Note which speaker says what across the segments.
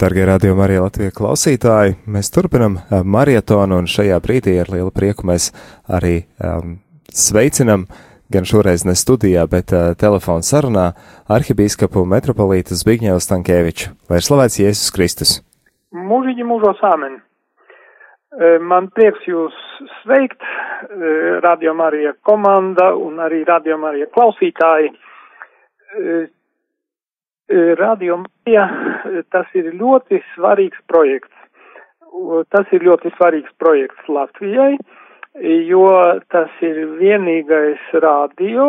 Speaker 1: Dargie radio Marija Latvija klausītāji, mēs turpinam marietonu un šajā brīdī ar lielu prieku mēs arī um, sveicinam, gan šoreiz ne studijā, bet uh, telefonu sarunā arhibīskapu metropolītu Zbigņevu Stankēviču. Lai ir slavēts Jēzus Kristus.
Speaker 2: Mūžīgi mūžos āmen. Man prieks jūs sveikt, Radio Marija komanda un arī Radio Marija klausītāji. Radio Marija, tas ir ļoti svarīgs projekts. Tas ir ļoti svarīgs projekts Latvijai, jo tas ir vienīgais radio,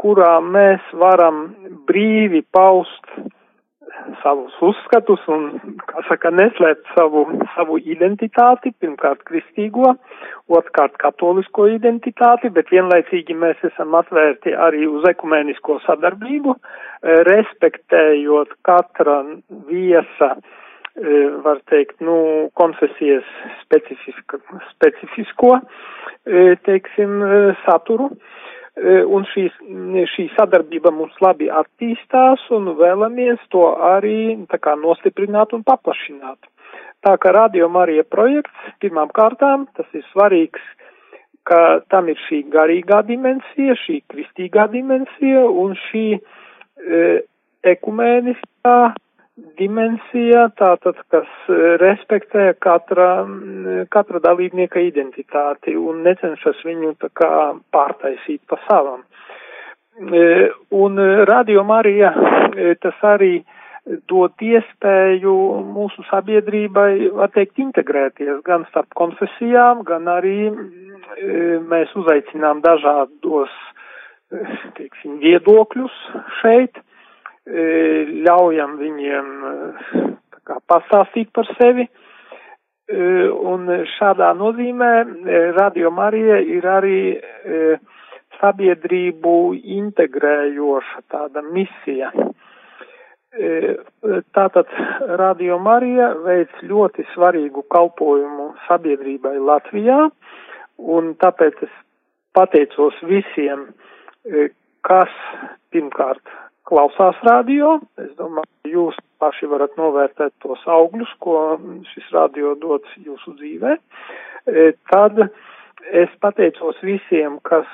Speaker 2: kurā mēs varam brīvi paust savus uzskatus un, kā saka, neslēpt savu, savu identitāti, pirmkārt kristīgo, otrkārt katolisko identitāti, bet vienlaicīgi mēs esam atvērti arī uz ekumēnisko sadarbību, eh, respektējot katra viesa, eh, var teikt, nu, konfesijas specifisko, eh, teiksim, saturu. E, un šīs, šī sadarbība mums labi attīstās un vēlamies to arī tā kā nostiprināt un paplašināt. Tā kā Radio Marija projekts, pirmām kārtām, tas ir svarīgs, ka tam ir šī garīgā dimensija, šī kristīgā dimensija un šī e, ekumēniskā dimensija, tātad, kas e, respektē katra, katra dalībnieka identitāti un necenšas viņu tā kā pārtaisīt pa savam. E, un Radio Marija e, tas arī dot iespēju mūsu sabiedrībai, var teikt, integrēties gan starp konfesijām, gan arī mēs uzaicinām dažādos, teiksim, viedokļus šeit E, ļaujam viņiem e, kā, pastāstīt par sevi. E, un šādā nozīmē Radio Marija ir arī sabiedrību integrējoša tāda misija. Tātad Radio Marija veic ļoti svarīgu kalpojumu sabiedrībai Latvijā, un tāpēc es pateicos visiem, kas pirmkārt klausās radio. Es domāju, jūs paši varat novērtēt tos augļus, ko šis radio dots jūsu dzīvē. E, tad es pateicos visiem, kas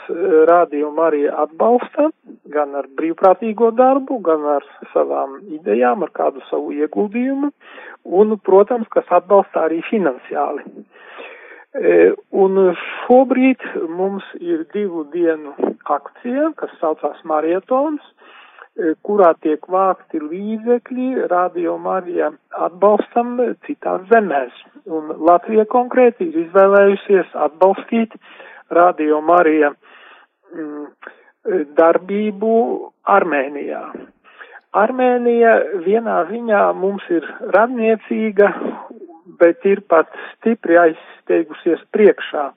Speaker 2: rādījumu arī atbalsta, gan ar brīvprātīgo darbu, gan ar savām idejām, ar kādu savu ieguldījumu, un, protams, kas atbalsta arī finansiāli. E, un šobrīd mums ir divu dienu akcija, kas saucās Marietons, E, kurā tiek vākti līdzekļi Radio Marija atbalstam citās zemēs. Un Latvija konkrēti ir izvēlējusies atbalstīt Radio Marija mm, darbību Armēnijā. Armēnija vienā ziņā mums ir radniecīga, bet ir pat stipri aizsteigusies priekšā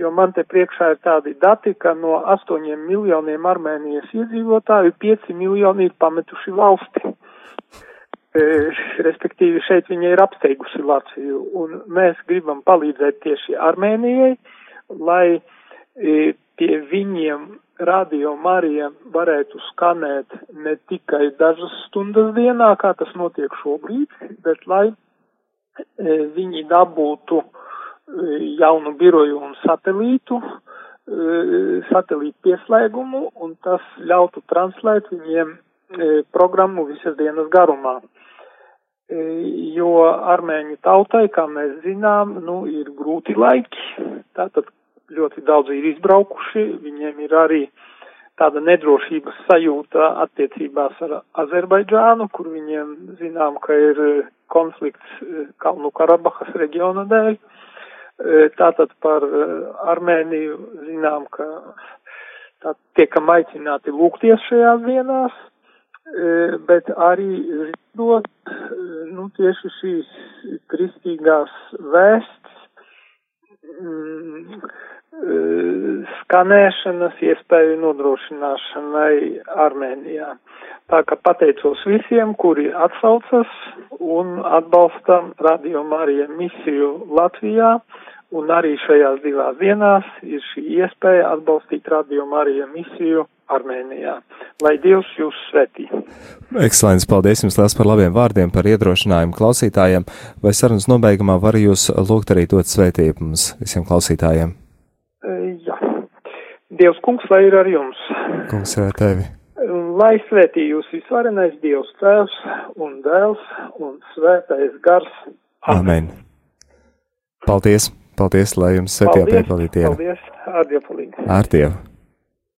Speaker 2: jo man te priekšā ir tādi dati, ka no 8 miljoniem Armēnijas iedzīvotāju 5 miljoni ir pametuši valsti. E, respektīvi šeit viņa ir apsteigusi Latviju, un mēs gribam palīdzēt tieši Armēnijai, lai e, pie viņiem radio Marija varētu skanēt ne tikai dažas stundas dienā, kā tas notiek šobrīd, bet lai e, viņi dabūtu uh, jaunu biroju un satelītu, e, satelītu pieslēgumu, un tas ļautu translēt viņiem e, programmu visas dienas garumā. E, jo armēņu tautai, kā mēs zinām, nu, ir grūti laiki, tātad ļoti daudz ir izbraukuši, viņiem ir arī tāda nedrošības sajūta attiecībās ar Azerbaidžānu, kur viņiem zinām, ka ir konflikts Kalnu Karabahas reģiona dēļ. Uh, tātad par Armēniju zinām, ka tā tiekam aicināti lūgties šajās dienās, bet arī zinot, nu, tieši šīs kristīgās vēsts, skanēšanas iespēju nodrošināšanai Armēnijā. Tā kā pateicos visiem, kuri atsaucas un atbalsta Radio Marija misiju Latvijā un arī šajās divās dienās ir šī iespēja atbalstīt Radio Marija misiju Armēnijā. Lai Dievs jūs svetī.
Speaker 1: Ekscelents, paldies jums liels par labiem vārdiem, par iedrošinājumu klausītājiem. Vai sarunas nobeigumā var jūs lūgt arī dot svētību mums visiem klausītājiem?
Speaker 2: Jā. Dievs kungs, lai ir ar jums.
Speaker 1: Kungs ir ar tevi.
Speaker 2: Lai svētī jūs visvarenais Dievs Tēvs un Dēls un Svētais Gars.
Speaker 1: Amen. Amen. Paldies! Paldies, lai jums svētījā piepildītie.
Speaker 2: Paldies, ar Dievu palīdzību.
Speaker 1: Ar Dievu.